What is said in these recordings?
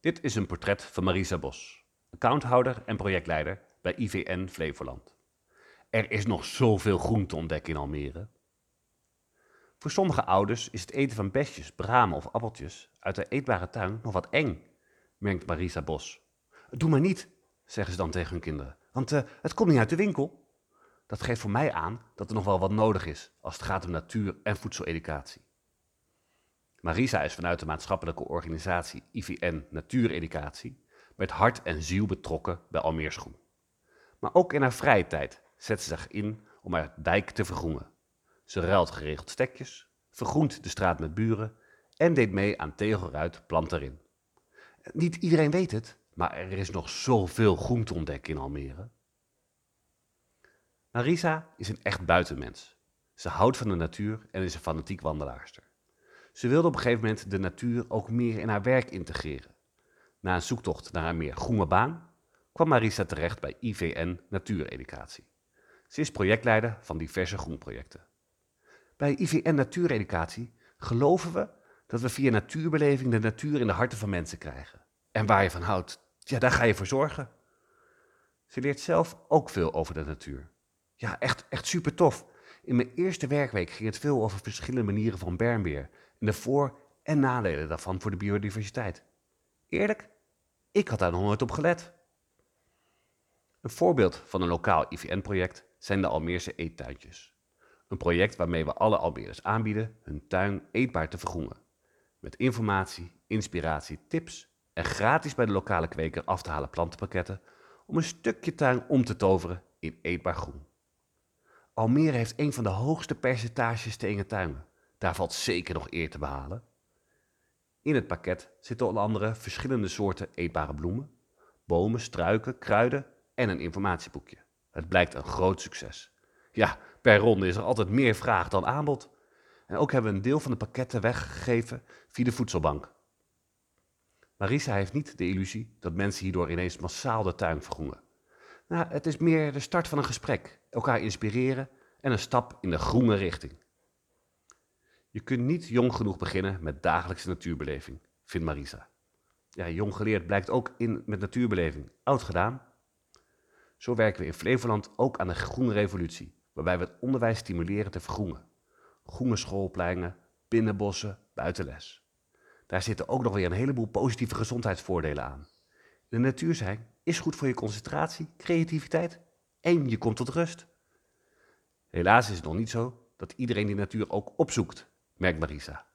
Dit is een portret van Marisa Bos, accounthouder en projectleider bij IVN Flevoland. Er is nog zoveel groen te ontdekken in Almere. Voor sommige ouders is het eten van besjes, bramen of appeltjes uit de eetbare tuin nog wat eng, merkt Marisa Bos. Doe maar niet, zeggen ze dan tegen hun kinderen, want eh, het komt niet uit de winkel. Dat geeft voor mij aan dat er nog wel wat nodig is als het gaat om natuur- en voedseleducatie. Marisa is vanuit de maatschappelijke organisatie IVN Natuureducatie met hart en ziel betrokken bij Almeersgroen. Maar ook in haar vrije tijd zet ze zich in om haar dijk te vergroenen. Ze ruilt geregeld stekjes, vergroent de straat met buren en deed mee aan tegelruit plant erin. Niet iedereen weet het, maar er is nog zoveel groen te ontdekken in Almere. Marisa is een echt buitenmens. Ze houdt van de natuur en is een fanatiek wandelaarster. Ze wilde op een gegeven moment de natuur ook meer in haar werk integreren. Na een zoektocht naar een meer groene baan kwam Marisa terecht bij IVN Natuureducatie. Ze is projectleider van diverse groenprojecten. Bij IVN Natuureducatie geloven we dat we via natuurbeleving de natuur in de harten van mensen krijgen. En waar je van houdt, ja, daar ga je voor zorgen. Ze leert zelf ook veel over de natuur. Ja, echt, echt super tof. In mijn eerste werkweek ging het veel over verschillende manieren van bermbeer en de voor- en nadelen daarvan voor de biodiversiteit. Eerlijk, ik had daar nog nooit op gelet. Een voorbeeld van een lokaal IVN-project zijn de Almeerse eettuintjes. Een project waarmee we alle Almeerders aanbieden hun tuin eetbaar te vergroenen. Met informatie, inspiratie, tips en gratis bij de lokale kweker af te halen plantenpakketten om een stukje tuin om te toveren in eetbaar groen. Almere heeft een van de hoogste percentages te enge tuinen. Daar valt zeker nog eer te behalen. In het pakket zitten onder andere verschillende soorten eetbare bloemen, bomen, struiken, kruiden en een informatieboekje. Het blijkt een groot succes. Ja, per ronde is er altijd meer vraag dan aanbod. En ook hebben we een deel van de pakketten weggegeven via de voedselbank. Marisa heeft niet de illusie dat mensen hierdoor ineens massaal de tuin vergroenen. Nou, het is meer de start van een gesprek, elkaar inspireren en een stap in de groene richting. Je kunt niet jong genoeg beginnen met dagelijkse natuurbeleving, vindt Marisa. Ja, jong geleerd blijkt ook in met natuurbeleving. Oud gedaan. Zo werken we in Flevoland ook aan de groene revolutie, waarbij we het onderwijs stimuleren te vergroenen. Groene schoolpleinen, binnenbossen, buitenles. Daar zitten ook nog weer een heleboel positieve gezondheidsvoordelen aan. De natuur zijn is goed voor je concentratie, creativiteit en je komt tot rust. Helaas is het nog niet zo dat iedereen die natuur ook opzoekt, merkt Marisa.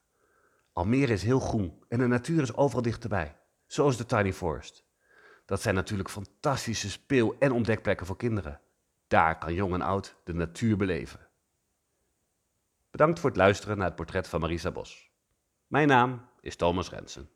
Almere is heel groen en de natuur is overal dichterbij, zoals de Tiny Forest. Dat zijn natuurlijk fantastische speel- en ontdekplekken voor kinderen. Daar kan jong en oud de natuur beleven. Bedankt voor het luisteren naar het portret van Marisa Bos. Mijn naam is Thomas Rensen.